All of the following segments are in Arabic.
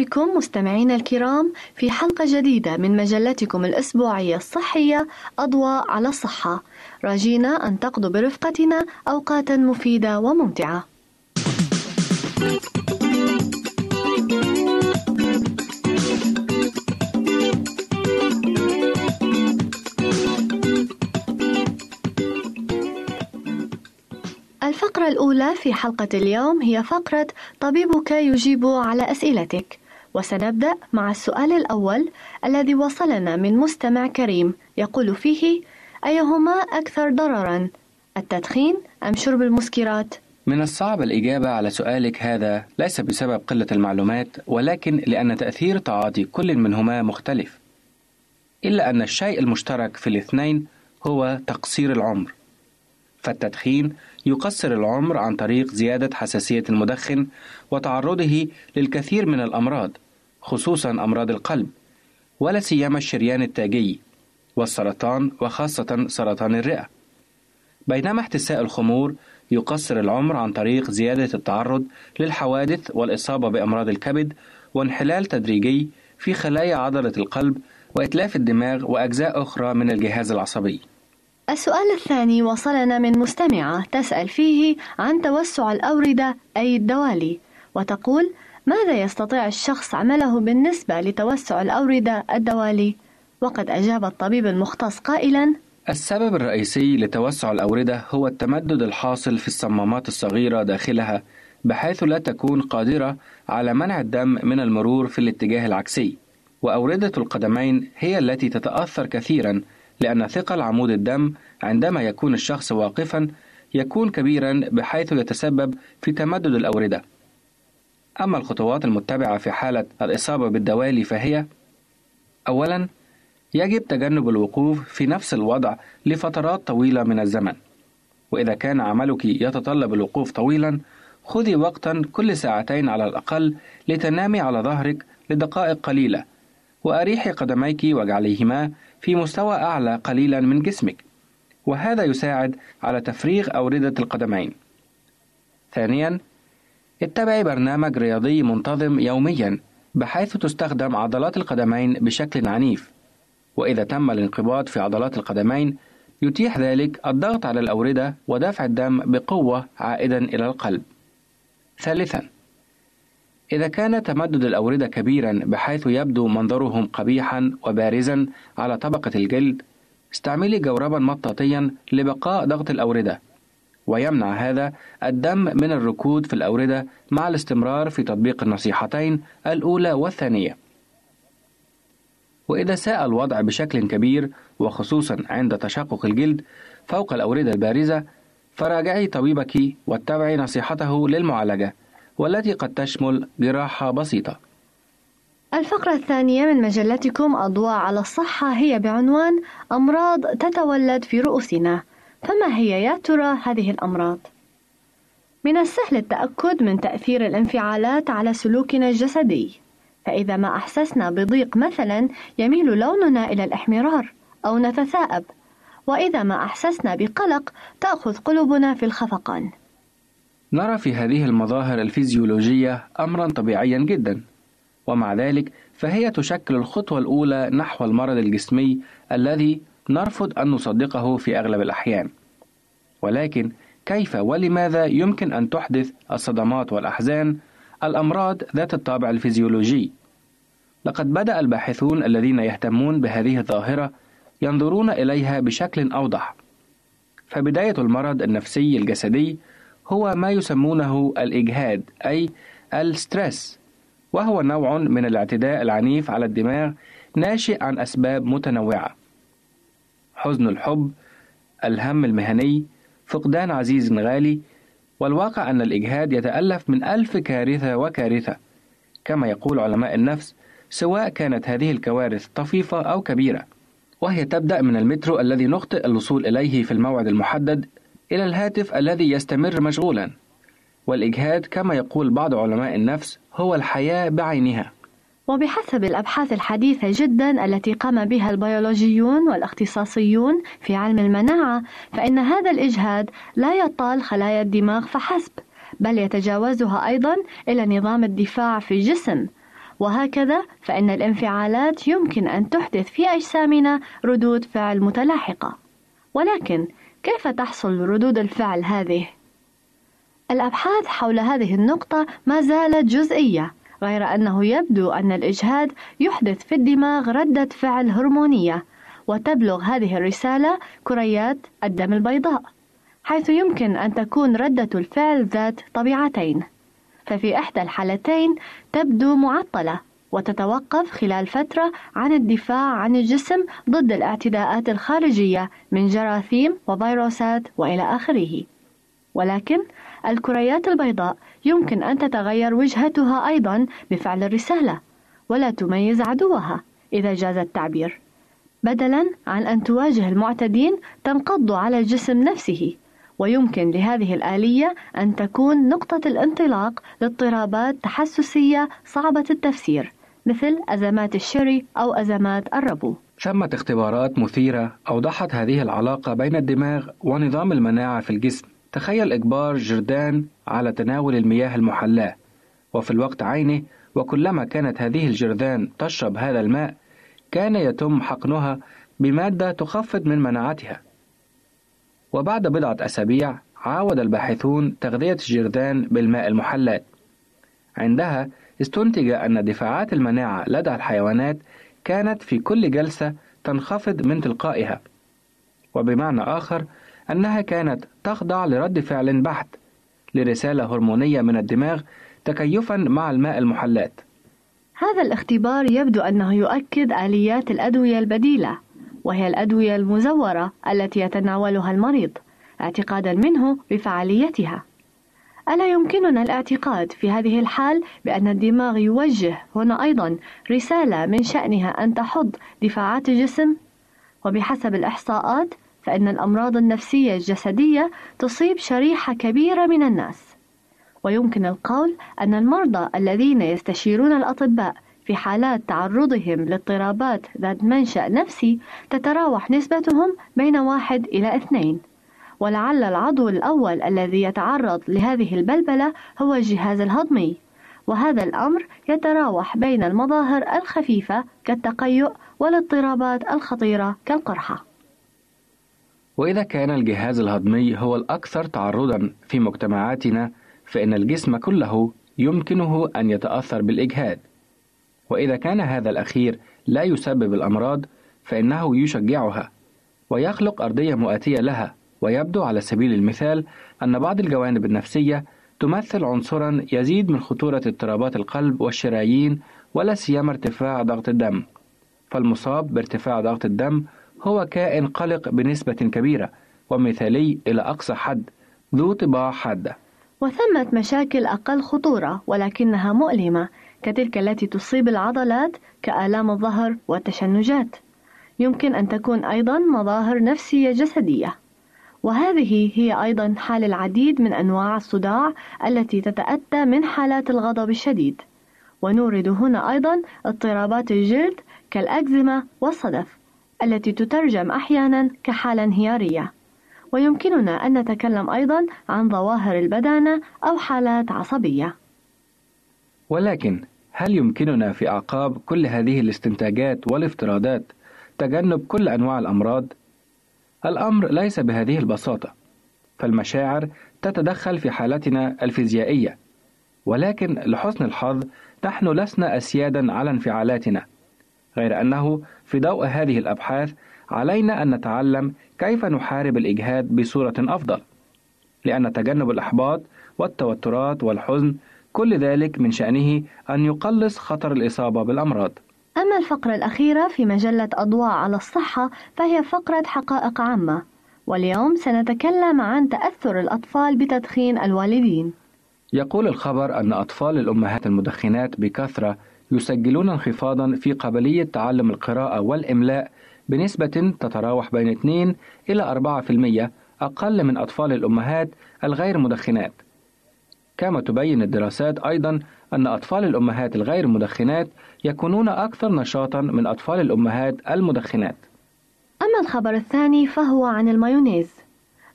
بكم مستمعينا الكرام في حلقة جديدة من مجلتكم الأسبوعية الصحية أضواء على الصحة. راجينا أن تقضوا برفقتنا أوقاتا مفيدة وممتعة. الفقرة الأولى في حلقة اليوم هي فقرة طبيبك يجيب على أسئلتك. وسنبدأ مع السؤال الأول الذي وصلنا من مستمع كريم يقول فيه أيهما أكثر ضررا التدخين أم شرب المسكرات؟ من الصعب الإجابة على سؤالك هذا ليس بسبب قلة المعلومات ولكن لأن تأثير تعاطي كل منهما مختلف إلا أن الشيء المشترك في الاثنين هو تقصير العمر فالتدخين يقصر العمر عن طريق زيادة حساسية المدخن وتعرضه للكثير من الأمراض خصوصا أمراض القلب ولا سيما الشريان التاجي والسرطان وخاصة سرطان الرئة بينما احتساء الخمور يقصر العمر عن طريق زيادة التعرض للحوادث والإصابة بأمراض الكبد وانحلال تدريجي في خلايا عضلة القلب وإتلاف الدماغ وأجزاء أخرى من الجهاز العصبي. السؤال الثاني وصلنا من مستمعة تسأل فيه عن توسع الأوردة أي الدوالي وتقول ماذا يستطيع الشخص عمله بالنسبة لتوسع الأوردة الدوالي؟ وقد أجاب الطبيب المختص قائلا السبب الرئيسي لتوسع الأوردة هو التمدد الحاصل في الصمامات الصغيرة داخلها بحيث لا تكون قادرة على منع الدم من المرور في الاتجاه العكسي وأوردة القدمين هي التي تتأثر كثيرا لأن ثقل عمود الدم عندما يكون الشخص واقفا يكون كبيرا بحيث يتسبب في تمدد الأوردة. أما الخطوات المتبعة في حالة الإصابة بالدوالي فهي أولا يجب تجنب الوقوف في نفس الوضع لفترات طويلة من الزمن. وإذا كان عملك يتطلب الوقوف طويلا خذي وقتا كل ساعتين على الأقل لتنامي على ظهرك لدقائق قليلة وأريحي قدميك واجعليهما في مستوى أعلى قليلا من جسمك وهذا يساعد على تفريغ أوردة القدمين ثانيا اتبعي برنامج رياضي منتظم يوميا بحيث تستخدم عضلات القدمين بشكل عنيف وإذا تم الانقباض في عضلات القدمين يتيح ذلك الضغط على الأوردة ودفع الدم بقوة عائدا إلى القلب. ثالثا إذا كان تمدد الأوردة كبيرا بحيث يبدو منظرهم قبيحا وبارزا على طبقة الجلد استعملي جوربا مطاطيا لبقاء ضغط الأوردة ويمنع هذا الدم من الركود في الأوردة مع الاستمرار في تطبيق النصيحتين الأولى والثانية. وإذا ساء الوضع بشكل كبير وخصوصا عند تشقق الجلد فوق الأوردة البارزة فراجعي طبيبك واتبعي نصيحته للمعالجة والتي قد تشمل جراحة بسيطة. الفقرة الثانية من مجلتكم أضواء على الصحة هي بعنوان أمراض تتولد في رؤوسنا فما هي يا ترى هذه الأمراض؟ من السهل التأكد من تأثير الانفعالات على سلوكنا الجسدي فإذا ما أحسسنا بضيق مثلا يميل لوننا إلى الإحمرار أو نتثاءب وإذا ما أحسسنا بقلق تأخذ قلوبنا في الخفقان نرى في هذه المظاهر الفيزيولوجية أمرا طبيعيا جدا ومع ذلك فهي تشكل الخطوة الأولى نحو المرض الجسمي الذي نرفض أن نصدقه في أغلب الأحيان. ولكن كيف ولماذا يمكن أن تحدث الصدمات والأحزان؟ الأمراض ذات الطابع الفيزيولوجي. لقد بدأ الباحثون الذين يهتمون بهذه الظاهرة ينظرون إليها بشكل أوضح. فبداية المرض النفسي الجسدي هو ما يسمونه الإجهاد أي الستريس وهو نوع من الاعتداء العنيف على الدماغ ناشئ عن أسباب متنوعة. حزن الحب الهم المهني فقدان عزيز غالي والواقع أن الإجهاد يتألف من ألف كارثة وكارثة كما يقول علماء النفس سواء كانت هذه الكوارث طفيفة أو كبيرة وهي تبدأ من المترو الذي نخطئ الوصول إليه في الموعد المحدد إلى الهاتف الذي يستمر مشغولا. والإجهاد كما يقول بعض علماء النفس هو الحياة بعينها. وبحسب الأبحاث الحديثة جدا التي قام بها البيولوجيون والاختصاصيون في علم المناعة فإن هذا الإجهاد لا يطال خلايا الدماغ فحسب بل يتجاوزها أيضا إلى نظام الدفاع في الجسم. وهكذا فإن الانفعالات يمكن أن تحدث في أجسامنا ردود فعل متلاحقة. ولكن كيف تحصل ردود الفعل هذه؟ الأبحاث حول هذه النقطة ما زالت جزئية غير أنه يبدو أن الإجهاد يحدث في الدماغ ردة فعل هرمونية وتبلغ هذه الرسالة كريات الدم البيضاء حيث يمكن أن تكون ردة الفعل ذات طبيعتين ففي إحدى الحالتين تبدو معطلة وتتوقف خلال فترة عن الدفاع عن الجسم ضد الاعتداءات الخارجية من جراثيم وفيروسات وإلى آخره. ولكن الكريات البيضاء يمكن أن تتغير وجهتها أيضا بفعل الرسالة ولا تميز عدوها إذا جاز التعبير بدلا عن أن تواجه المعتدين تنقض على الجسم نفسه ويمكن لهذه الآلية أن تكون نقطة الانطلاق لاضطرابات تحسسية صعبة التفسير مثل أزمات الشري أو أزمات الربو. ثمة اختبارات مثيرة أوضحت هذه العلاقة بين الدماغ ونظام المناعة في الجسم. تخيل إجبار جردان على تناول المياه المحلاة. وفي الوقت عينه وكلما كانت هذه الجرذان تشرب هذا الماء كان يتم حقنها بمادة تخفض من مناعتها. وبعد بضعة أسابيع عاود الباحثون تغذية الجرذان بالماء المحلات. عندها استنتج أن دفاعات المناعة لدى الحيوانات كانت في كل جلسة تنخفض من تلقائها. وبمعنى آخر أنها كانت تخضع لرد فعل بحت لرسالة هرمونية من الدماغ تكيفا مع الماء المحلات. هذا الاختبار يبدو أنه يؤكد آليات الأدوية البديلة وهي الأدوية المزورة التي يتناولها المريض اعتقادا منه بفعاليتها. ألا يمكننا الاعتقاد في هذه الحال بأن الدماغ يوجه هنا أيضا رسالة من شأنها أن تحض دفاعات الجسم؟ وبحسب الإحصاءات فإن الأمراض النفسية الجسدية تصيب شريحة كبيرة من الناس ويمكن القول أن المرضى الذين يستشيرون الأطباء في حالات تعرضهم لاضطرابات ذات منشأ نفسي تتراوح نسبتهم بين واحد إلى اثنين ولعل العضو الأول الذي يتعرض لهذه البلبلة هو الجهاز الهضمي. وهذا الأمر يتراوح بين المظاهر الخفيفة كالتقيؤ والاضطرابات الخطيرة كالقرحة. وإذا كان الجهاز الهضمي هو الأكثر تعرضًا في مجتمعاتنا، فإن الجسم كله يمكنه أن يتأثر بالإجهاد، وإذا كان هذا الأخير لا يسبب الأمراض، فإنه يشجعها، ويخلق أرضية مؤاتية لها، ويبدو على سبيل المثال أن بعض الجوانب النفسية تمثل عنصرًا يزيد من خطورة اضطرابات القلب والشرايين ولا سيما ارتفاع ضغط الدم، فالمصاب بارتفاع ضغط الدم هو كائن قلق بنسبة كبيرة ومثالي إلى أقصى حد ذو طباع حادة. وثمة مشاكل أقل خطورة ولكنها مؤلمة كتلك التي تصيب العضلات كآلام الظهر والتشنجات. يمكن أن تكون أيضا مظاهر نفسية جسدية. وهذه هي أيضا حال العديد من أنواع الصداع التي تتأتى من حالات الغضب الشديد. ونورد هنا أيضا اضطرابات الجلد كالأكزيما والصدف التي تترجم أحيانا كحالة انهيارية. ويمكننا أن نتكلم أيضا عن ظواهر البدانة أو حالات عصبية. ولكن هل يمكننا في أعقاب كل هذه الاستنتاجات والافتراضات تجنب كل أنواع الأمراض؟ الأمر ليس بهذه البساطة فالمشاعر تتدخل في حالتنا الفيزيائية ولكن لحسن الحظ نحن لسنا أسيادا على انفعالاتنا غير أنه في ضوء هذه الأبحاث علينا أن نتعلم كيف نحارب الإجهاد بصورة أفضل لأن تجنب الإحباط والتوترات والحزن كل ذلك من شأنه أن يقلص خطر الإصابة بالأمراض. أما الفقرة الأخيرة في مجلة أضواء على الصحة فهي فقرة حقائق عامة واليوم سنتكلم عن تأثر الأطفال بتدخين الوالدين يقول الخبر أن أطفال الأمهات المدخنات بكثرة يسجلون انخفاضا في قابلية تعلم القراءة والإملاء بنسبة تتراوح بين 2 إلى 4% أقل من أطفال الأمهات الغير مدخنات. كما تبين الدراسات أيضا أن أطفال الأمهات الغير مدخنات يكونون أكثر نشاطا من أطفال الأمهات المدخنات. أما الخبر الثاني فهو عن المايونيز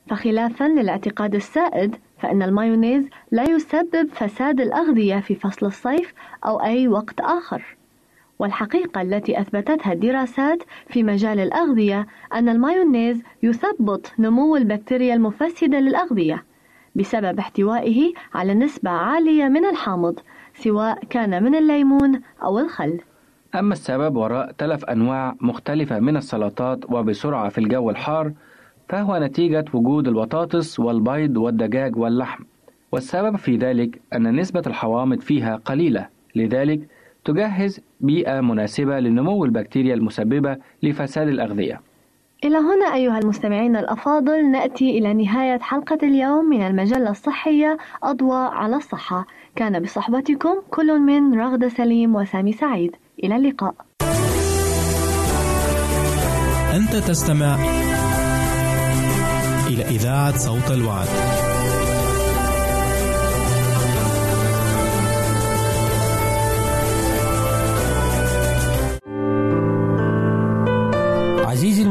فخلافا للاعتقاد السائد فإن المايونيز لا يسبب فساد الأغذية في فصل الصيف أو أي وقت آخر والحقيقة التي أثبتتها الدراسات في مجال الأغذية أن المايونيز يثبط نمو البكتيريا المفسدة للأغذية بسبب احتوائه على نسبة عالية من الحامض سواء كان من الليمون أو الخل. أما السبب وراء تلف أنواع مختلفة من السلطات وبسرعة في الجو الحار فهو نتيجة وجود البطاطس والبيض والدجاج واللحم. والسبب في ذلك أن نسبة الحوامض فيها قليلة لذلك تجهز بيئة مناسبة لنمو البكتيريا المسببة لفساد الأغذية. إلى هنا أيها المستمعين الأفاضل نأتي إلى نهاية حلقة اليوم من المجلة الصحية أضواء على الصحة. كان بصحبتكم كل من رغدة سليم وسامي سعيد. إلى اللقاء. أنت تستمع إلى إذاعة صوت الوعد.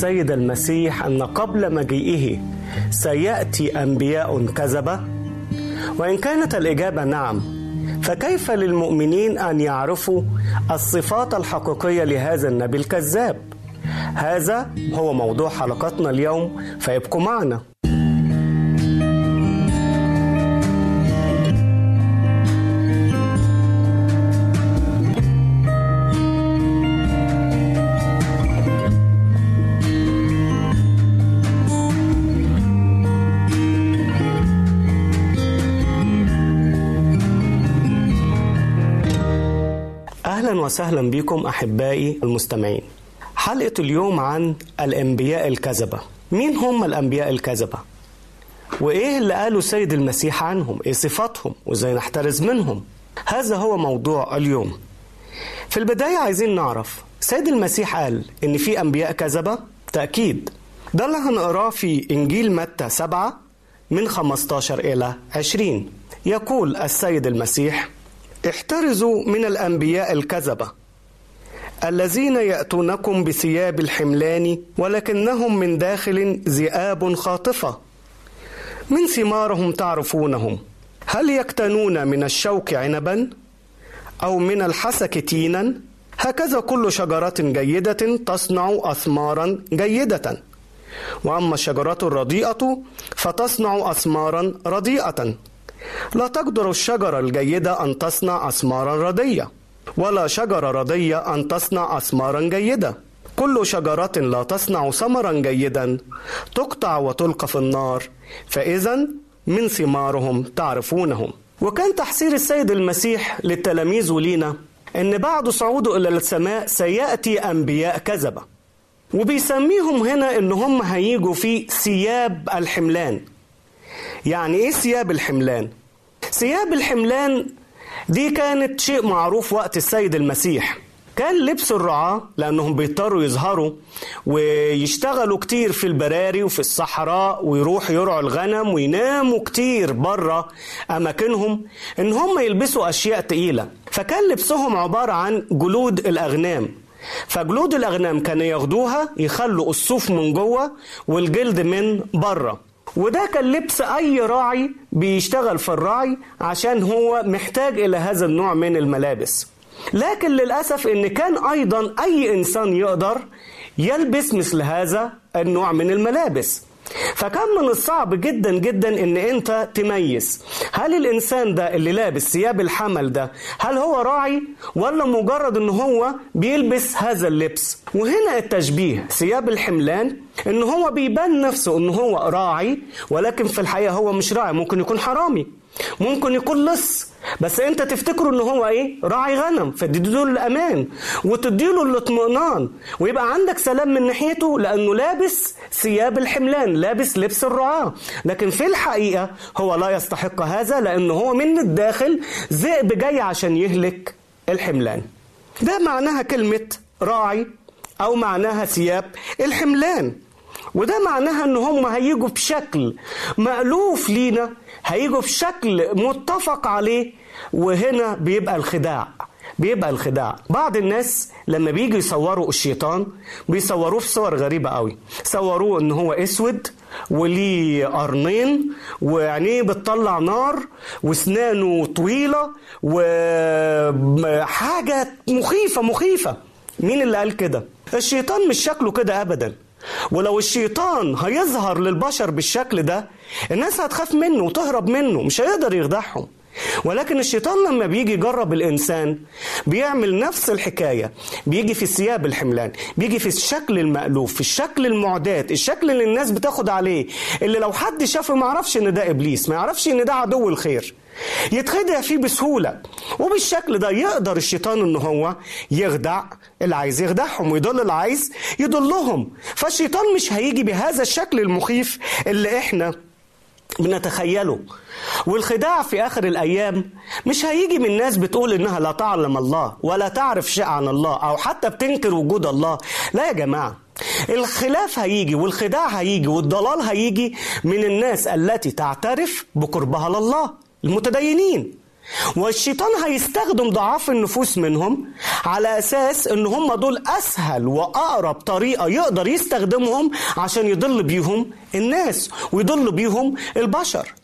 السيد المسيح أن قبل مجيئه سيأتي أنبياء كذبة؟ وإن كانت الإجابة نعم فكيف للمؤمنين أن يعرفوا الصفات الحقيقية لهذا النبي الكذاب؟ هذا هو موضوع حلقتنا اليوم فيبقوا معنا وسهلا بكم أحبائي المستمعين. حلقة اليوم عن الأنبياء الكذبة. مين هم الأنبياء الكذبة؟ وإيه اللي قاله السيد المسيح عنهم؟ إيه صفاتهم؟ وإزاي نحترز منهم؟ هذا هو موضوع اليوم. في البداية عايزين نعرف سيد المسيح قال إن في أنبياء كذبة؟ تاكيد. ده اللي هنقراه في إنجيل متى 7 من 15 إلى 20. يقول السيد المسيح: احترزوا من الأنبياء الكذبة الذين يأتونكم بثياب الحملان ولكنهم من داخل ذئاب خاطفة. من ثمارهم تعرفونهم؟ هل يكتنون من الشوك عنبا أو من الحسك تينا؟ هكذا كل شجرة جيدة تصنع اثمارا جيدة. وأما الشجرة الرديئة فتصنع اثمارا رديئة. لا تقدر الشجرة الجيدة أن تصنع أثمارا ردية ولا شجرة ردية أن تصنع أثمارا جيدة. كل شجرة لا تصنع ثمرا جيدا تقطع وتلقى في النار فإذا من ثمارهم تعرفونهم. وكان تحذير السيد المسيح للتلاميذ ولينا أن بعد صعوده إلى السماء سيأتي أنبياء كذبة وبيسميهم هنا إن هم هيجوا في ثياب الحملان. يعني إيه ثياب الحملان؟ ثياب الحملان دي كانت شيء معروف وقت السيد المسيح. كان لبس الرعاة لأنهم بيضطروا يظهروا ويشتغلوا كتير في البراري وفي الصحراء ويروحوا يرعوا الغنم ويناموا كتير بره أماكنهم إن هم يلبسوا أشياء تقيلة. فكان لبسهم عبارة عن جلود الأغنام. فجلود الأغنام كانوا ياخدوها يخلوا الصوف من جوه والجلد من بره وده كان لبس أي راعي بيشتغل في الرعي عشان هو محتاج إلى هذا النوع من الملابس. لكن للأسف إن كان أيضا أي إنسان يقدر يلبس مثل هذا النوع من الملابس. فكان من الصعب جدا جدا إن أنت تميز. هل الإنسان ده اللي لابس ثياب الحمل ده هل هو راعي ولا مجرد إن هو بيلبس هذا اللبس؟ وهنا التشبيه ثياب الحملان إن هو بيبان نفسه إن هو راعي ولكن في الحقيقة هو مش راعي ممكن يكون حرامي. ممكن يكون لص بس انت تفتكره ان هو إيه؟ راعي غنم فديله الأمان وتديله الاطمئنان ويبقى عندك سلام من ناحيته لأنه لابس ثياب الحملان لابس لبس الرعاة. لكن في الحقيقة هو لا يستحق هذا لأنه هو من الداخل ذئب جاي عشان يهلك الحملان. ده معناها كلمة راعي أو معناها ثياب الحملان. وده معناها إن هم هيجوا بشكل مألوف لينا هيجوا بشكل متفق عليه وهنا بيبقى الخداع بيبقى الخداع. بعض الناس لما بيجي يصوروا الشيطان بيصوروه في صور غريبة قوي. صوروه إن هو أسود وليه قرنين وعينيه بتطلع نار وأسنانه طويلة وحاجة مخيفة مخيفة. مين اللي قال كده؟ الشيطان مش شكله كده ابدا. ولو الشيطان هيظهر للبشر بالشكل ده الناس هتخاف منه وتهرب منه مش هيقدر يخدعهم. ولكن الشيطان لما بيجي يجرب الإنسان بيعمل نفس الحكاية. بيجي في ثياب الحملان بيجي في الشكل المألوف في الشكل المعدات الشكل اللي الناس بتاخد عليه اللي لو حد شافه ما يعرفش إن ده إبليس ما يعرفش إن ده عدو الخير. يتخدع فيه بسهولة وبالشكل ده يقدر الشيطان ان هو يخدع اللي عايز يخدعهم ويضل اللي عايز يضلهم. فالشيطان مش هيجي بهذا الشكل المخيف اللي إحنا بنتخيله. والخداع في آخر الأيام مش هيجي من ناس بتقول إنها لا تعلم الله ولا تعرف شيء عن الله أو حتى بتنكر وجود الله. لا يا جماعة الخلاف هيجي والخداع هيجي والضلال هيجي من الناس التي تعترف بقربها لله. المتدينين. والشيطان هيستخدم ضعاف النفوس منهم على أساس إن هم دول أسهل وأقرب طريقة يقدر يستخدمهم عشان يضل بيهم الناس ويضل بيهم البشر.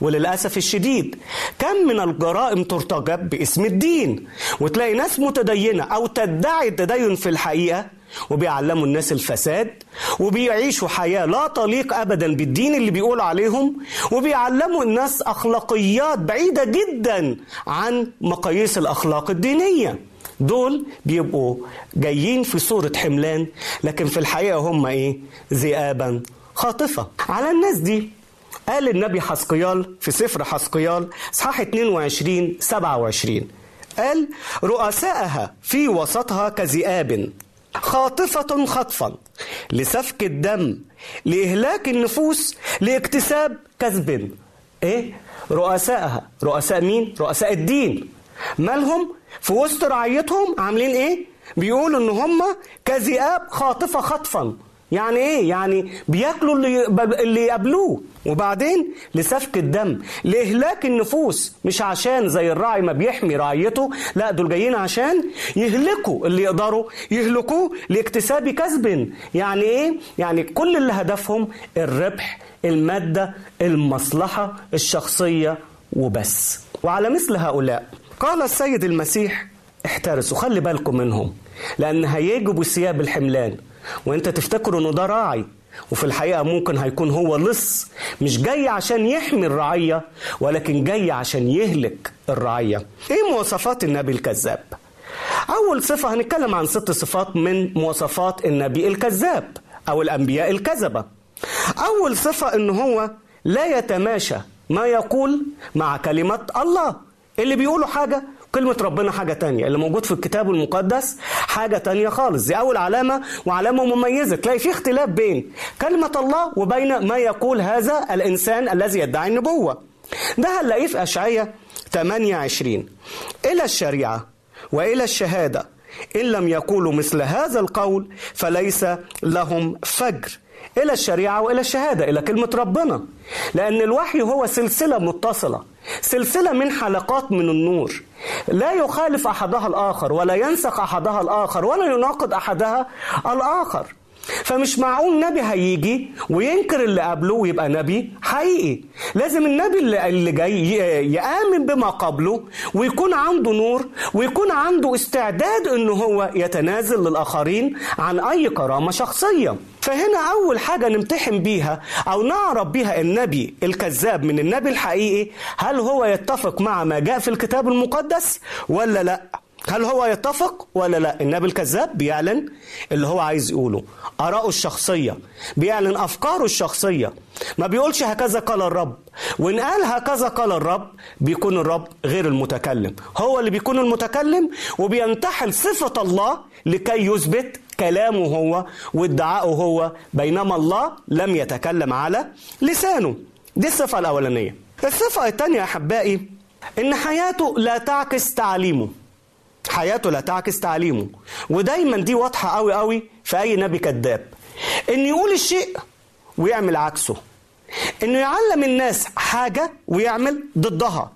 وللأسف الشديد كم من الجرائم ترتجب باسم الدين. وتلاقي ناس متدينة أو تدعي التدين في الحقيقة وبيعلموا الناس الفساد وبيعيشوا حياة لا تليق أبدا بالدين اللي بيقولوا عليهم وبيعلموا الناس أخلاقيات بعيدة جدا عن مقاييس الأخلاق الدينية. دول بيبقوا جايين في صورة حملان لكن في الحقيقة هم إيه؟ ذئابا خاطفة. على الناس دي قال النبي حسقيال في سفر حسقيال اصحاح 22 27 قال رؤساءها في وسطها كذئاب. خاطفة خطفا لسفك الدم لإهلاك النفوس لاكتساب كذب إيه؟ رؤساءها رؤساء مين؟ رؤساء الدين مالهم؟ في وسط رعيتهم عاملين إيه؟ بيقولوا إن هم كذئاب خاطفة خطفا يعني إيه؟ يعني بياكلوا اللي اللي يقابلوه. وبعدين لسفك الدم لإهلاك النفوس. مش عشان زي الراعي ما بيحمي رعيته لا دول جايين عشان يهلكوا اللي يقدروا يهلكوه لاكتساب كسب يعني إيه؟ يعني كل اللي هدفهم الربح المادة المصلحة الشخصية وبس. وعلى مثل هؤلاء قال السيد المسيح احترسوا خلي بالكم منهم لأن هيجوا بثياب الحملان. وانت تفتكر انه ده راعي. وفي الحقيقة ممكن هيكون هو لص مش جاي عشان يحمي الرعية ولكن جاي عشان يهلك الرعية. إيه مواصفات النبي الكذاب؟ أول صفة هنتكلم عن ست صفات من مواصفات النبي الكذاب أو الأنبياء الكذبة. أول صفة إن هو لا يتماشى ما يقول مع كلمة الله. اللي بيقولوا حاجة كلمة ربنا حاجة تانية. اللي موجود في الكتاب المقدس حاجة تانية خالص. دي أول علامة وعلامة مميزة. تلاقي في اختلاف بين كلمة الله وبين ما يقول هذا الإنسان الذي يدعي النبوة. ده هنلاقيه في أشعية 28 إلى الشريعة وإلى الشهادة إن لم يقولوا مثل هذا القول فليس لهم فجر. إلى الشريعة وإلى الشهادة إلى كلمة ربنا. لأن الوحي هو سلسلة متصلة. سلسلة من حلقات من النور. لا يخالف أحدها الآخر ولا ينسخ أحدها الآخر ولا يناقض أحدها الآخر. فمش معقول نبي هيجي وينكر اللي قبله ويبقى نبي حقيقي. لازم النبي اللي, جاي يآمن بما قبله ويكون عنده نور ويكون عنده استعداد إن هو يتنازل للآخرين عن أي كرامة شخصية. فهنا أول حاجة نمتحن بيها أو نعرف بيها النبي الكذاب من النبي الحقيقي هل هو يتفق مع ما جاء في الكتاب المقدس ولا لأ؟ هل هو يتفق ولا لا؟ النبي الكذاب بيعلن اللي هو عايز يقوله. آراءه الشخصية بيعلن أفكاره الشخصية. ما بيقولش هكذا قال الرب. وإن قال هكذا قال الرب بيكون الرب غير المتكلم. هو اللي بيكون المتكلم وبينتحل صفة الله لكي يثبت كلامه هو وادعائه هو بينما الله لم يتكلم على لسانه. دي الصفة الأولانية. الصفة الثانية يا أحبائي إن حياته لا تعكس تعليمه. حياته لا تعكس تعليمه. ودايما دي واضحة قوي قوي في أي نبي كذاب. إن يقول الشيء ويعمل عكسه. إنه يعلم الناس حاجة ويعمل ضدها.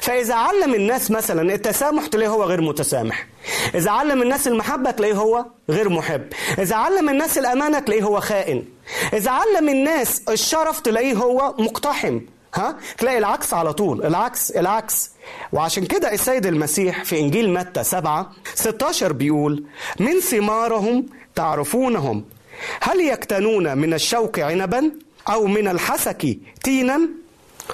فإذا علم الناس مثلا التسامح تلاقيه هو غير متسامح. إذا علم الناس المحبة تلاقيه هو غير محب. إذا علم الناس الأمانة تلاقيه هو خائن. إذا علم الناس الشرف تلاقيه هو مقتحم. ها؟ تلاقي العكس على طول. العكس العكس. وعشان كده السيد المسيح في إنجيل متى 7 16 بيقول من ثمارهم تعرفونهم؟ هل يكتنون من الشوك عنبا أو من الحسك تينا?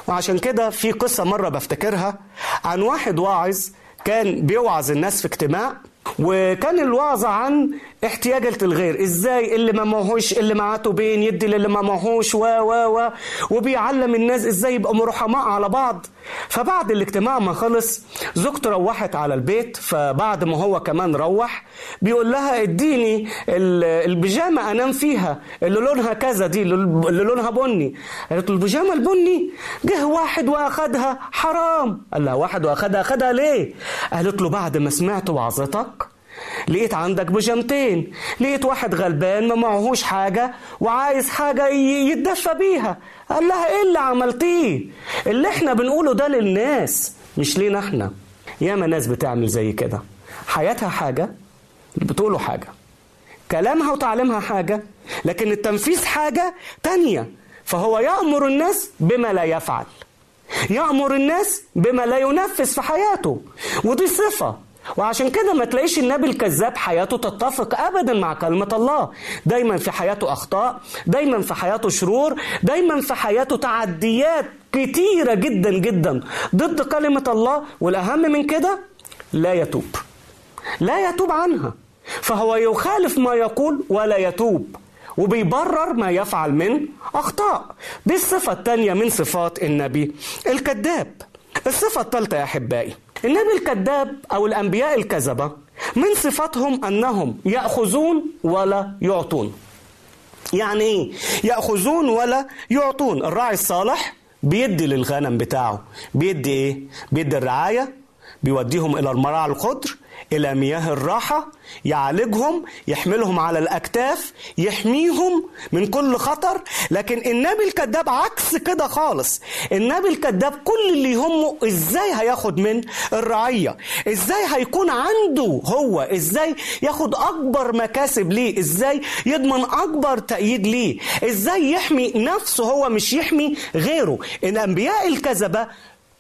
وعشان كده في قصة مرة بفتكرها. عن واحد واعظ كان بيوعظ الناس في اجتماع وكان الوعظ عن احتياجة الغير إزاي؟ اللي ما معهوش اللي معاته بين يدي للي ما معهوش و و و وبيعلم الناس إزاي يبقوا مرحماء على بعض. فبعد الاجتماع ما خلص زوجته روحت على البيت. فبعد ما هو كمان روح بيقول لها اديني البيجامة أنام فيها اللي لونها كذا دي اللي لونها بني. قالت له البيجامة البني؟ جه واحد وأخدها حرام. قال لها واحد وأخدها أخدها ليه؟ قالت له بعد ما سمعت وعظتك لقيت عندك بيجامتين لقيت واحد غلبان ما معهوش حاجة وعايز حاجة يتدفى بيها. قال لها إيه اللي عملتيه؟ اللي إحنا بنقوله ده للناس مش لينا إحنا. ياما ناس بتعمل زي كده. حياتها حاجة بتقولوا حاجة. كلامها وتعليمها حاجة لكن التنفيذ حاجة تانية. فهو يأمر الناس بما لا يفعل. يأمر الناس بما لا ينفذ في حياته. ودي صفة. وعشان كده ما تلاقيش النبي الكذاب حياته تتفق ابدا مع كلمة الله. دايما في حياته أخطاء دايما في حياته شرور دايما في حياته تعديات كتيرة جدا جدا ضد كلمة الله. والأهم من كده لا يتوب. لا يتوب عنها. فهو يخالف ما يقول ولا يتوب وبيبرر ما يفعل من أخطاء. دي الصفة الثانية من صفات النبي الكذاب. الصفة الثالثة يا أحبائي النبي الكذاب أو الأنبياء الكذبة من صفاتهم أنهم يأخذون ولا يعطون. يعني إيه؟ يأخذون ولا يعطون. الراعي الصالح بيدي للغنم بتاعه. بيدي إيه؟ بيدي الرعاية. بيوديهم إلى المراعي الخضر. إلى مياه الراحة يعالجهم يحملهم على الأكتاف يحميهم من كل خطر. لكن النبي الكذاب عكس كده خالص. النبي الكذاب كل اللي يهمه إزاي هياخد من الرعية؟ إزاي هيكون عنده هو؟ إزاي ياخد أكبر مكاسب ليه؟ إزاي يضمن أكبر تأييد ليه؟ إزاي يحمي نفسه هو مش يحمي غيره؟ الأنبياء الكذبة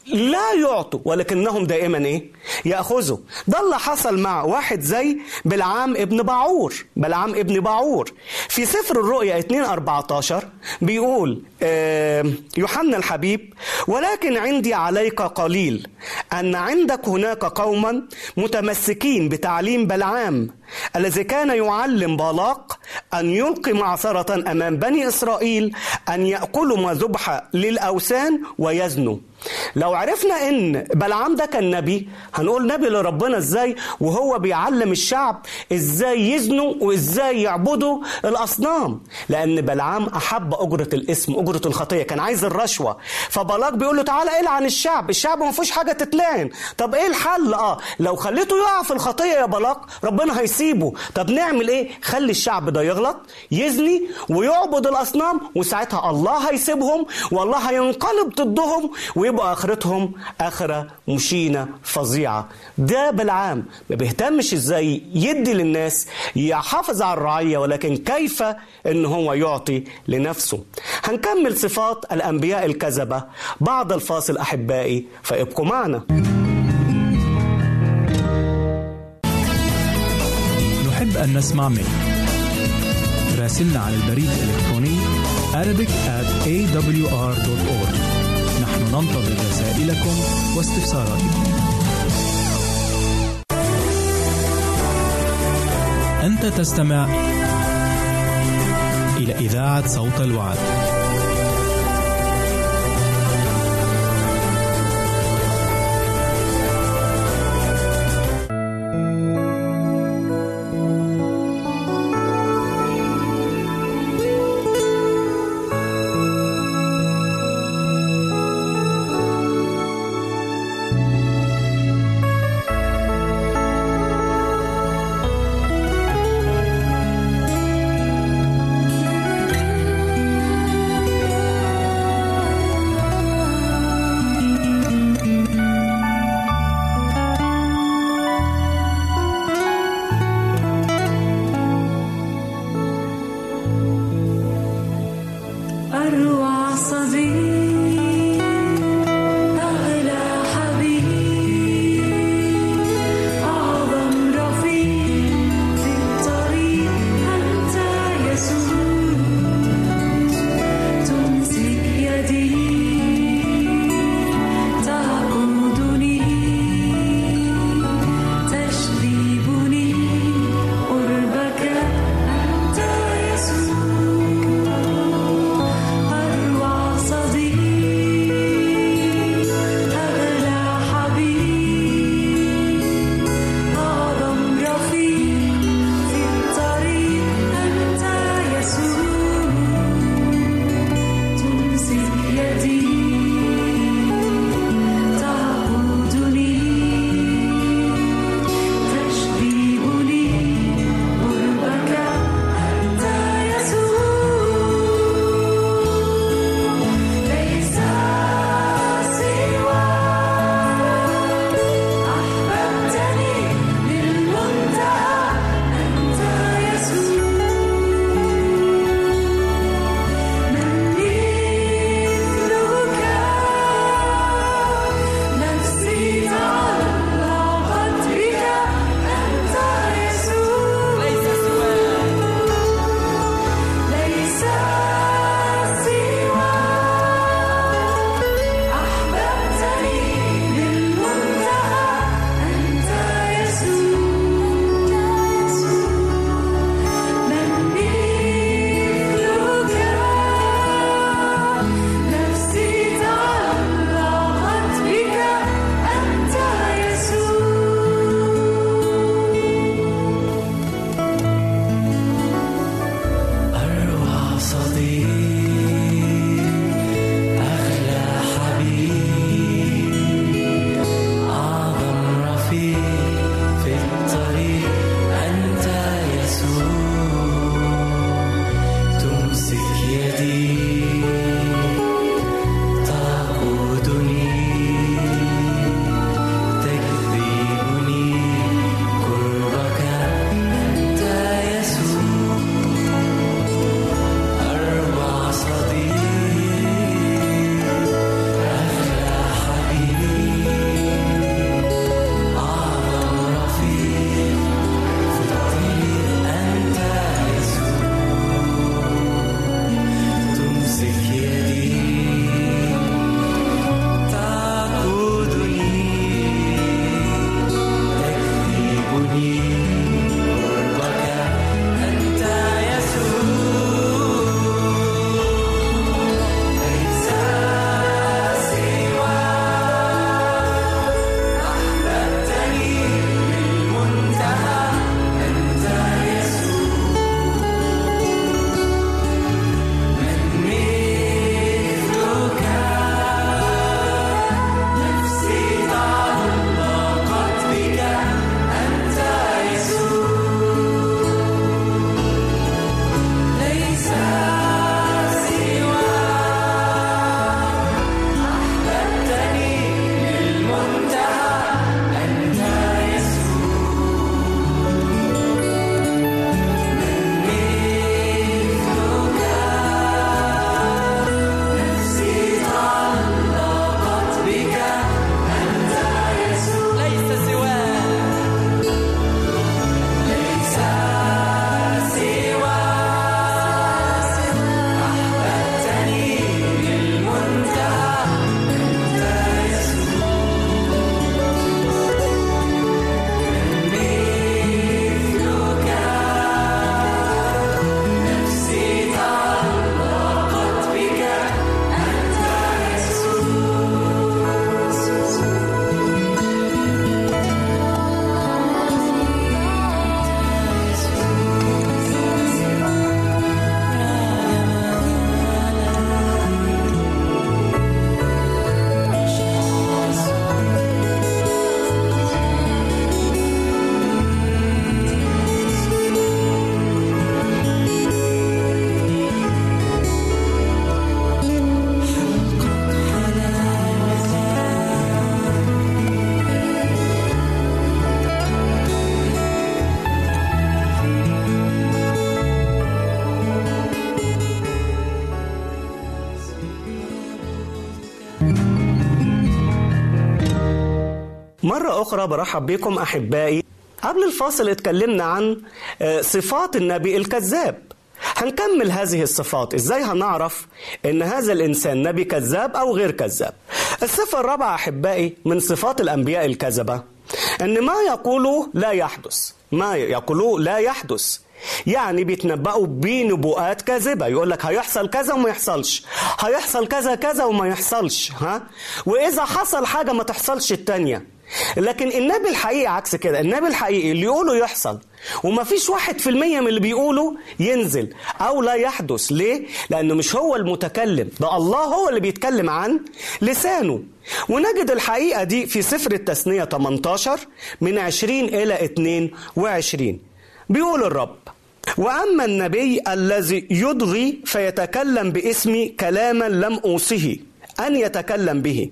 لا يعطوا ولكنهم دائما إيه؟ يأخذوا. ده اللي حصل مع واحد زي بلعام ابن باعور بلعام ابن باعور في سفر الرؤيا 2 14 بيقول آه يوحنا الحبيب ولكن عندي عليك قليل أن عندك هناك قوما متمسكين بتعليم بلعام الذي كان يعلم بالاق أن يلقي معصرة أمام بني إسرائيل أن يأكلوا ما ذبح للأوثان ويزنوا. لو عرفنا إن بلعام ده كان نبي هنقول نبي لربنا إزاي؟ وهو بيعلم الشعب إزاي يزنوا وإزاي يعبدوا الأصنام. لأن بلعام أحب أجرة الإسم أجرة الخطية كان عايز الرشوة. فبلاق بيقول له تعالى إلعن الشعب الشعب ما فيهوش حاجة تتلعن. طب إيه الحل؟ آه لو خليته يقع في الخطية يا بلاق ربنا هيسيبه. طب نعمل إيه؟ خلي الشعب ده يغلط يزني ويعبد الأصنام وساعتها الله هيسيبهم والله هينقلب ضدهم ويبقى آخرتهم آخرة مشينة فظيعة. ده بالعام ما بيهتمش إزاي يدي للناس يحافظ على الرعية ولكن كيف إن هو يعطي لنفسه. هنكمل صفات الأنبياء الكذبة. بعد الفاصل أحبائي فابقوا معنا. نحب أن نسمع منك. راسلنا على البريد الإلكتروني Arabic at awr.org ننتظر رسائلكم واستفساراتكم. أنت تستمع إلى إذاعة صوت الوعد. أخرى برحب بكم أحبائي. قبل الفاصل اتكلمنا عن آه، صفات النبي الكذاب. هنكمل هذه الصفات. إزاي هنعرف إن هذا الإنسان نبي كذاب أو غير كذاب؟ الصفة الرابعة أحبائي من صفات الأنبياء الكذبة إن ما يقولوا لا يحدث. ما يقولوا لا يحدث. يعني بيتنبأوا بنبوءات كاذبة. يقول لك هيحصل كذا وما يحصلش. هيحصل كذا كذا وما يحصلش ها؟ وإذا حصل حاجة ما تحصلش التانية. لكن النبي الحقيقي عكس كده. النبي الحقيقي اللي يقوله يحصل وما فيش واحد في المية من اللي بيقوله ينزل أو لا يحدث. ليه؟ لأنه مش هو المتكلم ده الله هو اللي بيتكلم عن لسانه. ونجد الحقيقة دي في سفر التثنية 18 من 20 إلى 22 بيقول الرب وأما النبي الذي يضغي فيتكلم باسمي كلاما لم أوصه أن يتكلم به.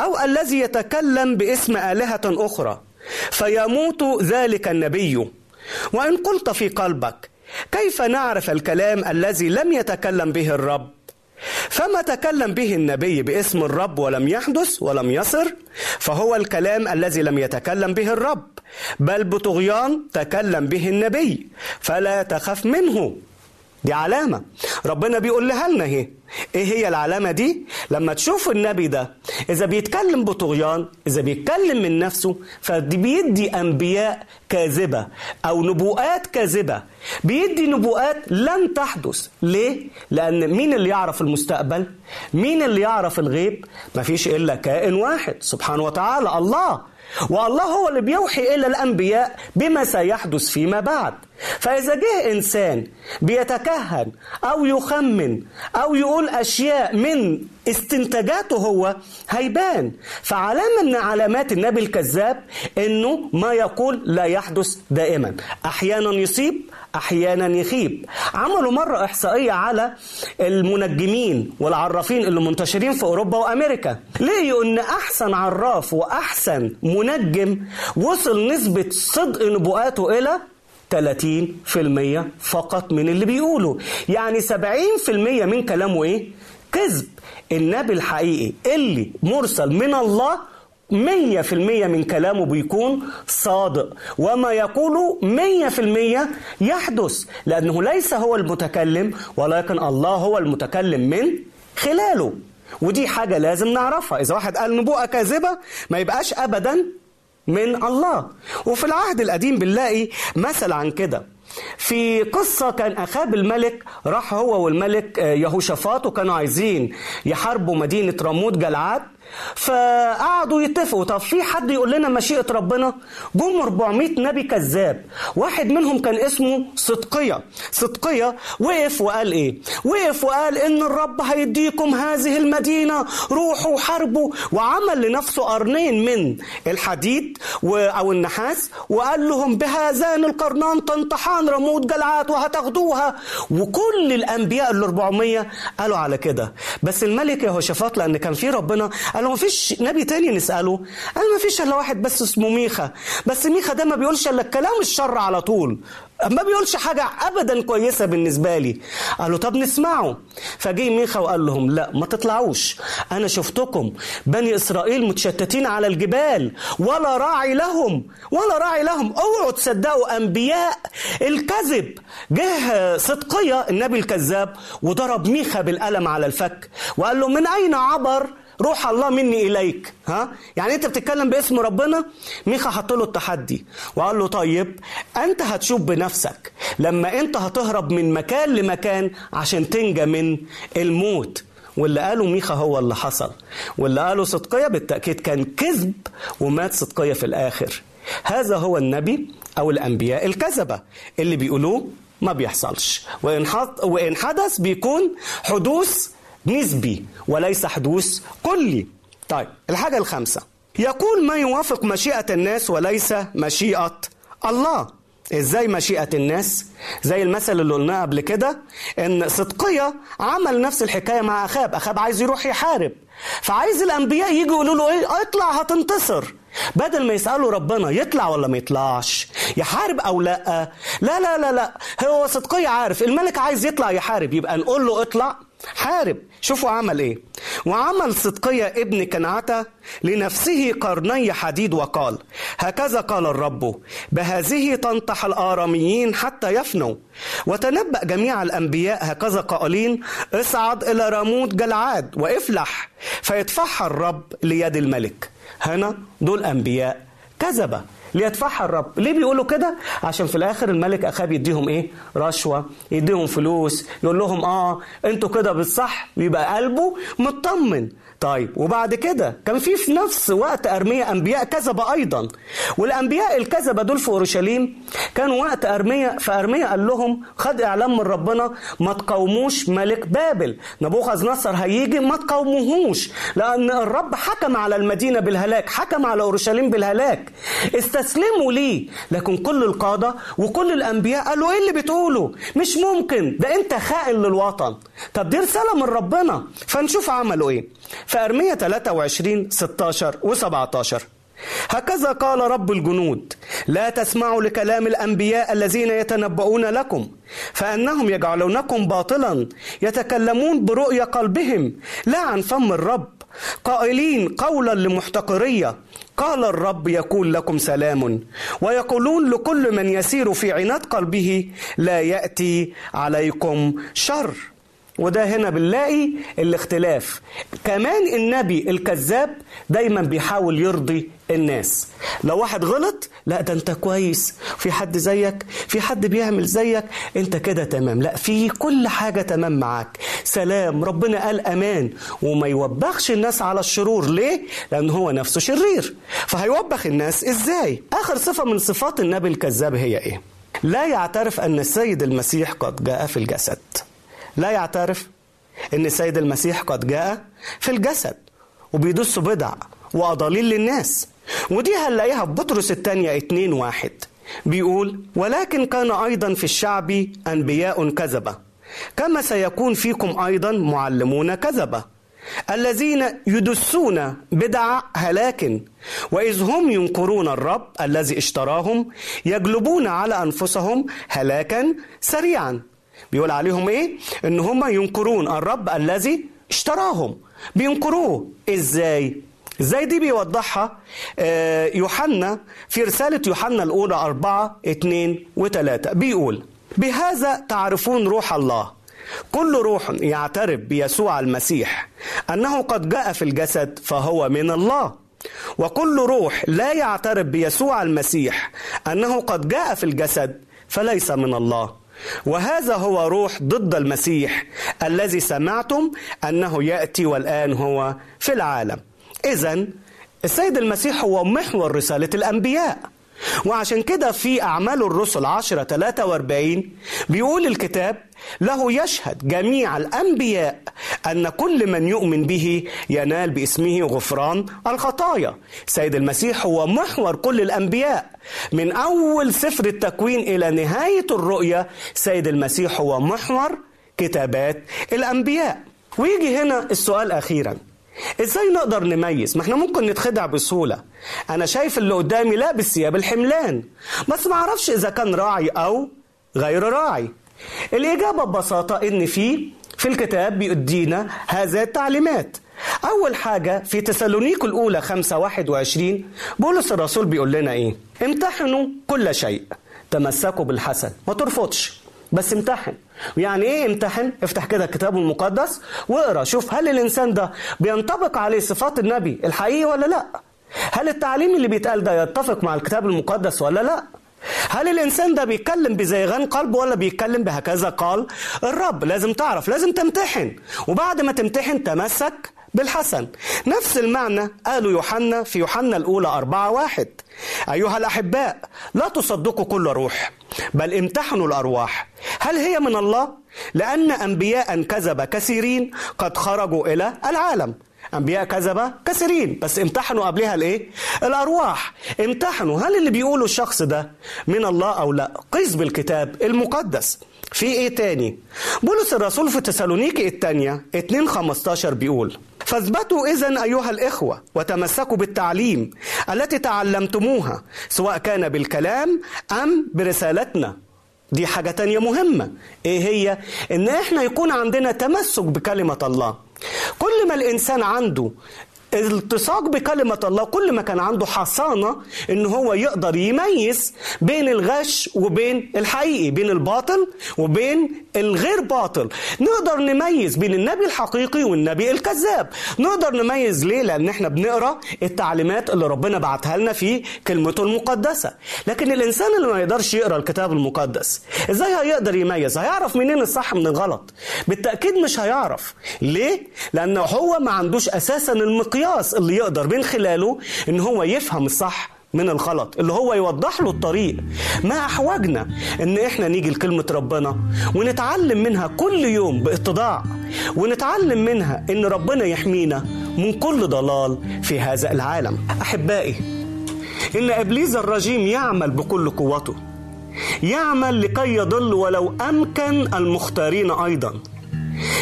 أو الذي يتكلم باسم آلهة أخرى. فيموت ذلك النبي. وإن قلت في قلبك كيف نعرف الكلام الذي لم يتكلم به الرب؟ فما تكلم به النبي باسم الرب ولم يحدث ولم يصر فهو الكلام الذي لم يتكلم به الرب. بل بطغيان تكلم به النبي فلا تخف منه. دي علامة. ربنا بيقول لها لنا اهي. إيه هي العلامة دي؟ لما تشوف النبي ده إذا بيتكلم بطغيان إذا بيتكلم من نفسه فدي بيدي أنبياء كاذبة أو نبوءات كاذبة. بيدي نبوءات لن تحدث. ليه؟ لأن مين اللي يعرف المستقبل؟ مين اللي يعرف الغيب؟ مفيش إلا كائن واحد. سبحانه وتعالى الله. والله هو اللي بيوحي إلى الأنبياء بما سيحدث فيما بعد. فإذا جه إنسان بيتكهن أو يخمن أو يقول أشياء من استنتاجاته هو هيبان. فعلامه من علامات النبي الكذاب إنه ما يقول لا يحدث دائما. أحيانا يصيب أحيانا يخيب. عملوا مرة إحصائية على المنجمين والعرافين اللي منتشرين في أوروبا وأمريكا. لقيوا إن أحسن عراف وأحسن منجم وصل نسبة صدق نبوءاته إلى 30% فقط من اللي بيقوله. يعني 70% من كلامه إيه؟ كذب. النبي الحقيقي اللي مرسل من الله مية في المية من كلامه بيكون صادق. وما يقوله مية في المية يحدث لأنه ليس هو المتكلم ولكن الله هو المتكلم من خلاله. ودي حاجة لازم نعرفها. إذا واحد قال نبوءة كاذبة ما يبقاش أبدا من الله. وفي العهد القديم بنلاقي مثل عن كده. في قصة كان أخاب الملك راح هو والملك يهوشافاط وكانوا عايزين يحاربوا مدينة راموت جلعاد. فقعدوا يتفقوا. طب في حد يقول لنا مشيئة ربنا؟ جم 400 نبي كذاب. واحد منهم كان اسمه صدقية. صدقية وقف وقال إيه؟ وقف وقال إن الرب هيديكم هذه المدينة روحوا حاربوا وعمل لنفسه قرنين من الحديد و... أو النحاس وقال لهم بهذان القرنان تنطحان رموت جلعات وهتاخدوها. وكل الأنبياء ال 400 قالوا على كده. بس الملك يهوشافاط لأن كان في ربنا قال له مفيش نبي تاني نسأله. قال مفيش إلا واحد بس اسمه ميخا. بس ميخا ده ما بيقولش إلا الكلام الشر على طول. ما بيقولش حاجة أبدا كويسة بالنسبة لي. قالوا طب نسمعه. فجي ميخا وقال لهم لا ما تطلعوش. أنا شفتكم بني إسرائيل متشتتين على الجبال ولا راعي لهم ولا راعي لهم. أوعوا تصدقوا أنبياء الكذب. جه صدقية النبي الكذاب وضرب ميخا بالقلم على الفك وقال له من أين عبر روح الله مني إليك. ها؟ يعني أنت بتتكلم باسم ربنا؟ ميخا حط له التحدي. وقال له طيب أنت هتشوف بنفسك لما أنت هتهرب من مكان لمكان عشان تنجى من الموت. واللي قاله ميخا هو اللي حصل. واللي قاله صدقية بالتأكيد كان كذب ومات صدقية في الآخر. هذا هو النبي أو الأنبياء الكذبة اللي بيقولوه ما بيحصلش. وإن, وإن حدث بيكون حدوث نسبي وليس حدوث كلي. طيب الحاجة الخامسة. يقول ما يوافق مشيئة الناس وليس مشيئة الله. إزاي مشيئة الناس؟ زي المثل اللي قلناه قبل كده إن صدقية عمل نفس الحكاية مع أخاب. أخاب عايز يروح يحارب. فعايز الأنبياء يجوا يقولوا له إيه؟ اطلع هتنتصر. بدل ما يسألوا ربنا يطلع ولا ما يطلعش. يحارب أو لأ؟ لا لا لا لا. هو صدقية عارف. الملك عايز يطلع يحارب. يبقى نقول له اطلع. حارب. شوفوا عمل إيه. وعمل صدقية ابن كنعتة لنفسه قرني حديد وقال هكذا قال الرب بهذه تنطح الآراميين حتى يفنوا. وتنبأ جميع الأنبياء هكذا قائلين اصعد إلى راموت جلعاد وافلح فيدفعها الرب ليد الملك. هنا دول أنبياء كذبة. ليدفعها الرب. ليه بيقولوا كده؟ عشان في الآخر الملك أخاب يديهم إيه؟ رشوة يديهم فلوس يقول لهم آه أنتوا كده بالصح ويبقى قلبه مطمن. طيب وبعد كده كان في في نفس وقت ارميا أنبياء كذبه أيضا. والأنبياء الكذبة دول في أورشليم كانوا وقت ارميا فارميا قال لهم خد إعلام من ربنا ما تقاوموش ملك بابل. نبوخذ نصر هيجي ما تقاوموهوش لأن الرب حكم على المدينة بالهلاك حكم على أورشليم بالهلاك. استسلموا ليه؟ لكن كل القادة وكل الأنبياء قالوا إيه اللي بتقوله؟ مش ممكن ده أنت خائن للوطن. طب دي رسالة من ربنا. فنشوف عملوا إيه. في ارميا 23 16 و17 هكذا قال رب الجنود لا تسمعوا لكلام الأنبياء الذين يتنبؤون لكم فأنهم يجعلونكم باطلا يتكلمون برؤيا قلبهم لا عن فم الرب قائلين قولا لمحتقرية. قال الرب يقول لكم سلام ويقولون لكل من يسير في عناد قلبه لا يأتي عليكم شر. وده هنا بنلاقي الاختلاف. كمان النبي الكذاب دايما بيحاول يرضي الناس. لو واحد غلط لا ده انت كويس. في حد زيك في حد بيعمل زيك انت كده تمام. لا في كل حاجة تمام معاك. سلام ربنا قال أمان. وما يوبخش الناس على الشرور. ليه؟ لأن هو نفسه شرير. فهيوبخ الناس إزاي؟ آخر صفة من صفات النبي الكذاب هي إيه؟ لا يعترف أن السيد المسيح قد جاء في الجسد. لا يعترف إن السيد المسيح قد جاء في الجسد وبيدس بدع وأضاليل للناس. ودي هنلاقيها في بطرس الثانية اتنين واحد. بيقول ولكن كان أيضا في الشعب أنبياء كذبة. كما سيكون فيكم أيضا معلمون كذبة. الذين يدسون بدع هلاك وإذ هم ينكرون الرب الذي اشتراهم يجلبون على أنفسهم هلاكا سريعا. بيقول عليهم إيه؟ إن هم ينكرون الرب الذي اشتراهم. بينكروه. إزاي؟ إزاي دي بيوضحها؟ آه، يوحنا في رسالة يوحنا الأولى أربعة اتنين وتلاتة. بيقول بهذا تعرفون روح الله؟ كل روح يعترف بيسوع المسيح أنه قد جاء في الجسد فهو من الله. وكل روح لا يعترف بيسوع المسيح أنه قد جاء في الجسد فليس من الله. وهذا هو روح ضد المسيح الذي سمعتم أنه يأتي والآن هو في العالم. اذا السيد المسيح هو محور رسالة الأنبياء. وعشان كده في أعمال الرسل 10 43 بيقول الكتاب له يشهد جميع الأنبياء أن كل من يؤمن به ينال باسمه غفران الخطايا. سيد المسيح هو محور كل الأنبياء. من أول سفر التكوين إلى نهاية الرؤية سيد المسيح هو محور كتابات الأنبياء. ويجي هنا السؤال أخيراً. إزاي نقدر نميز؟ ما إحنا ممكن نتخدع بسهولة. أنا شايف اللي قدامي لابس ثياب الحملان. بس ما أعرفش إذا كان راعي أو غير راعي. الإجابة ببساطة إن في في الكتاب بيدينا هذه التعليمات. أول حاجة في تسالونيك الأولى 5 21 بولس الرسول بيقول لنا إيه؟ امتحنوا كل شيء. تمسكوا بالحسن ما ترفضش. بس امتحن. يعني إيه امتحن؟ افتح كده الكتاب المقدس واقرأ. شوف هل الإنسان ده بينطبق عليه صفات النبي الحقيقي ولا لأ؟ هل التعليم اللي بيتقال ده يتفق مع الكتاب المقدس ولا لأ؟ هل الإنسان ده بيتكلم بزيغان قلبه ولا بيتكلم بهكذا قال؟ الرب لازم تعرف لازم تمتحن. وبعد ما تمتحن تمسك بالحسن. نفس المعنى قاله يوحنا في يوحنا الأولى أربعة واحد. أيها الأحباء لا تصدقوا كل روح بل امتحنوا الأرواح. هل هي من الله؟ لأن أنبياء كذب كثيرين قد خرجوا إلى العالم. أنبياء كذبة كثيرين. بس امتحنوا قبلها الإيه؟ الأرواح. امتحنوا. هل اللي بيقوله الشخص ده من الله أو لا؟ قيس بالكتاب المقدس. في إيه تاني؟ بولس الرسول في تسالونيكي الثانية 2 15 بيقول فاثبتوا اذا أيها الإخوة وتمسكوا بالتعليم التي تعلمتموها سواء كان بالكلام أم برسالتنا. دي حاجة تانية مهمة. إيه هي؟ إن إحنا يكون عندنا تمسك بكلمة الله. كل ما الإنسان عنده التصاق بكلمة الله كل ما كان عنده حصانة إن هو يقدر يميز بين الغش وبين الحقيقي بين الباطل وبين الغير باطل. نقدر نميز بين النبي الحقيقي والنبي الكذاب. نقدر نميز ليه؟ لأن إحنا بنقرأ التعليمات اللي ربنا بعتها لنا في كلمته المقدسة. لكن الإنسان اللي ما يقدرش يقرأ الكتاب المقدس إزاي هيقدر يميز؟ هيعرف منين الصح من الغلط؟ بالتأكيد مش هيعرف. ليه؟ لأنه هو ما عندوش أساسا المقياس اللي يقدر من خلاله إن هو يفهم الصح من الغلط اللي هو يوضح له الطريق. ما أحوجنا إن إحنا نيجي لكلمة ربنا ونتعلم منها كل يوم بإتضاع ونتعلم منها إن ربنا يحمينا من كل ضلال في هذا العالم. أحبائي إن إبليس الرجيم يعمل بكل قوته يعمل لكي يضل ولو أمكن المختارين أيضا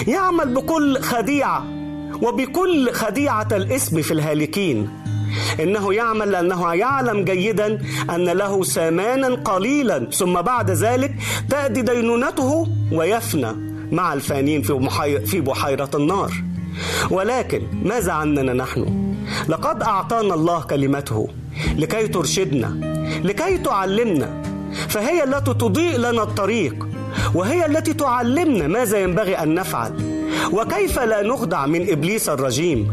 يعمل بكل خديعة وبكل خديعة الاسم في الهالكين. إنه يعمل لأنه يعلم جيدا أن له سامانا قليلا ثم بعد ذلك تأتي دينونته ويفنى مع الفانين في في بحيرة النار. ولكن ماذا عننا نحن؟ لقد أعطانا الله كلمته لكي ترشدنا لكي تعلمنا فهي التي تضيء لنا الطريق وهي التي تعلمنا ماذا ينبغي أن نفعل. وكيف لا نخدع من إبليس الرجيم؟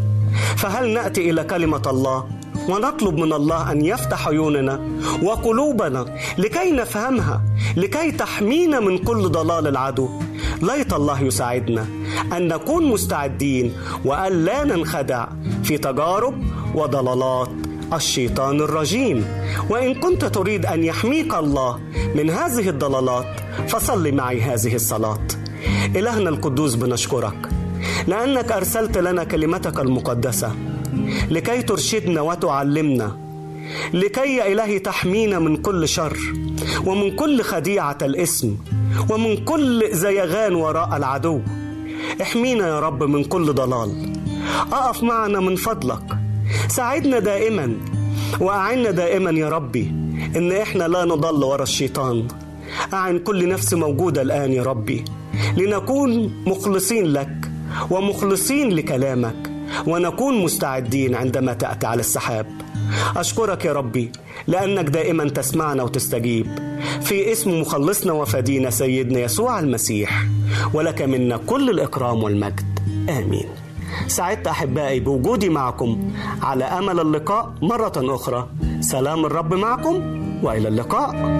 فهل نأتي إلى كلمة الله؟ ونطلب من الله أن يفتح عيوننا وقلوبنا لكي نفهمها لكي تحمينا من كل ضلال العدو. ليت الله يساعدنا أن نكون مستعدين وأن لا ننخدع في تجارب وضلالات الشيطان الرجيم. وإن كنت تريد أن يحميك الله من هذه الضلالات فصل معي هذه الصلاة. إلهنا القدوس بنشكرك لأنك أرسلت لنا كلمتك المقدسة لكي ترشدنا وتعلمنا لكي يا إلهي تحمينا من كل شر ومن كل خديعة الإسم ومن كل زيغان وراء العدو. احمينا يا رب من كل ضلال. أقف معنا من فضلك. ساعدنا دائما وأعنا دائما يا ربي إن إحنا لا نضل ورا الشيطان. أعن كل نفس موجودة الآن يا ربي. لنكون مخلصين لك ومخلصين لكلامك ونكون مستعدين عندما تأتي على السحاب. أشكرك يا ربي لأنك دائما تسمعنا وتستجيب. في اسم مخلصنا وفدينا سيدنا يسوع المسيح ولك منا كل الإكرام والمجد. آمين. سعدت أحبائي بوجودي معكم على أمل اللقاء مرة أخرى. سلام الرب معكم وإلى اللقاء.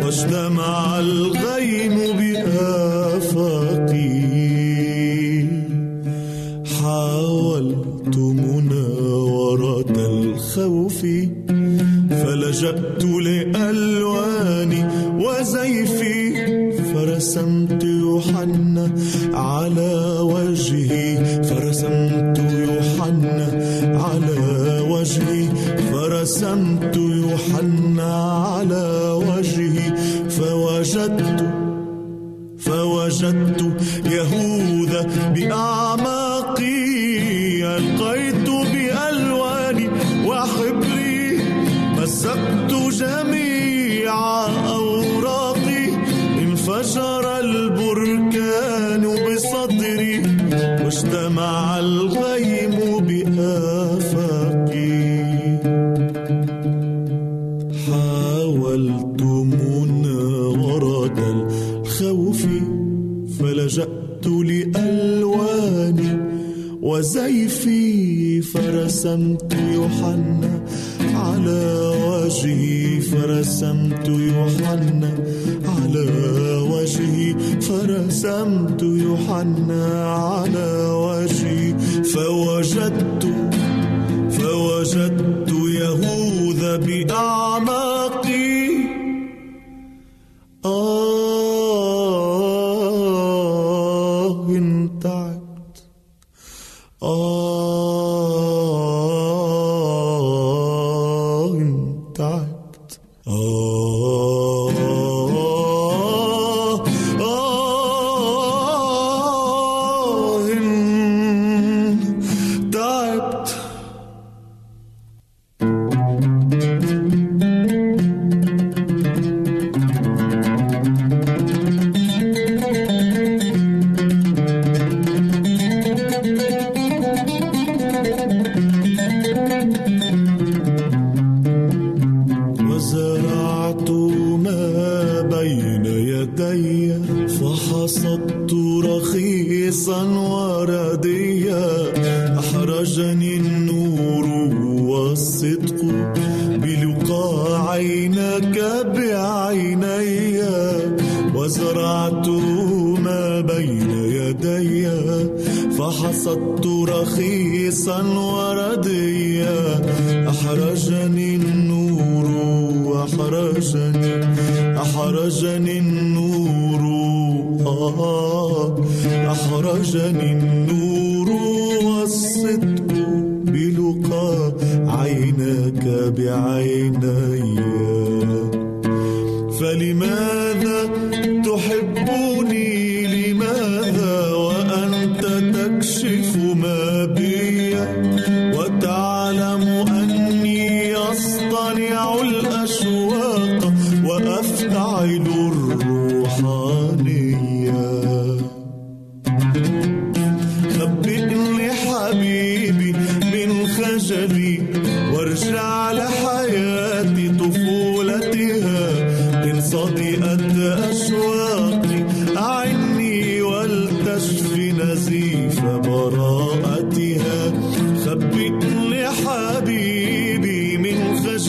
واجتمع الغيم بآفاقي. حاولت مناورة الخوف فلجأت لألواني وزيفي فرسمت سيفي فرسمت يوحنا على وجهي فرسمت يوحنا على وجهي فرسمت يوحنا على وجهي فوجدت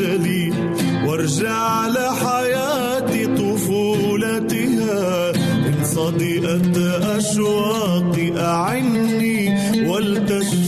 أجلي وارجع لحياتي طفولتها. إن صدئت أشواقي أعني والتشفي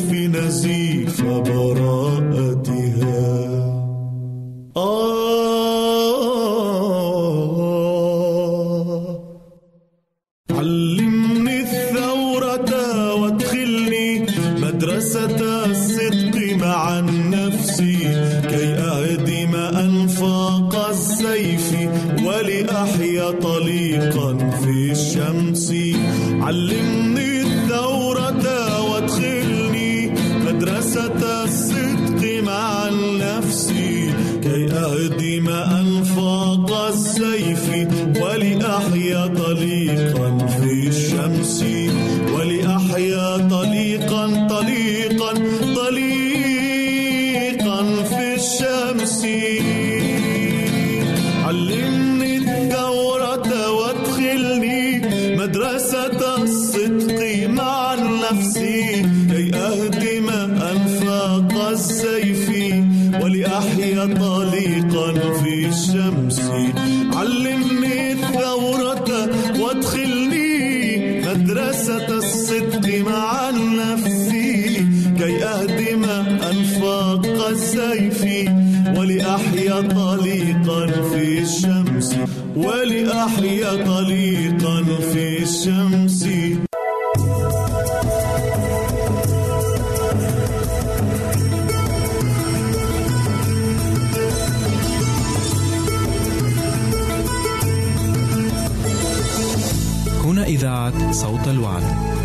إذاعة صوت الوعد.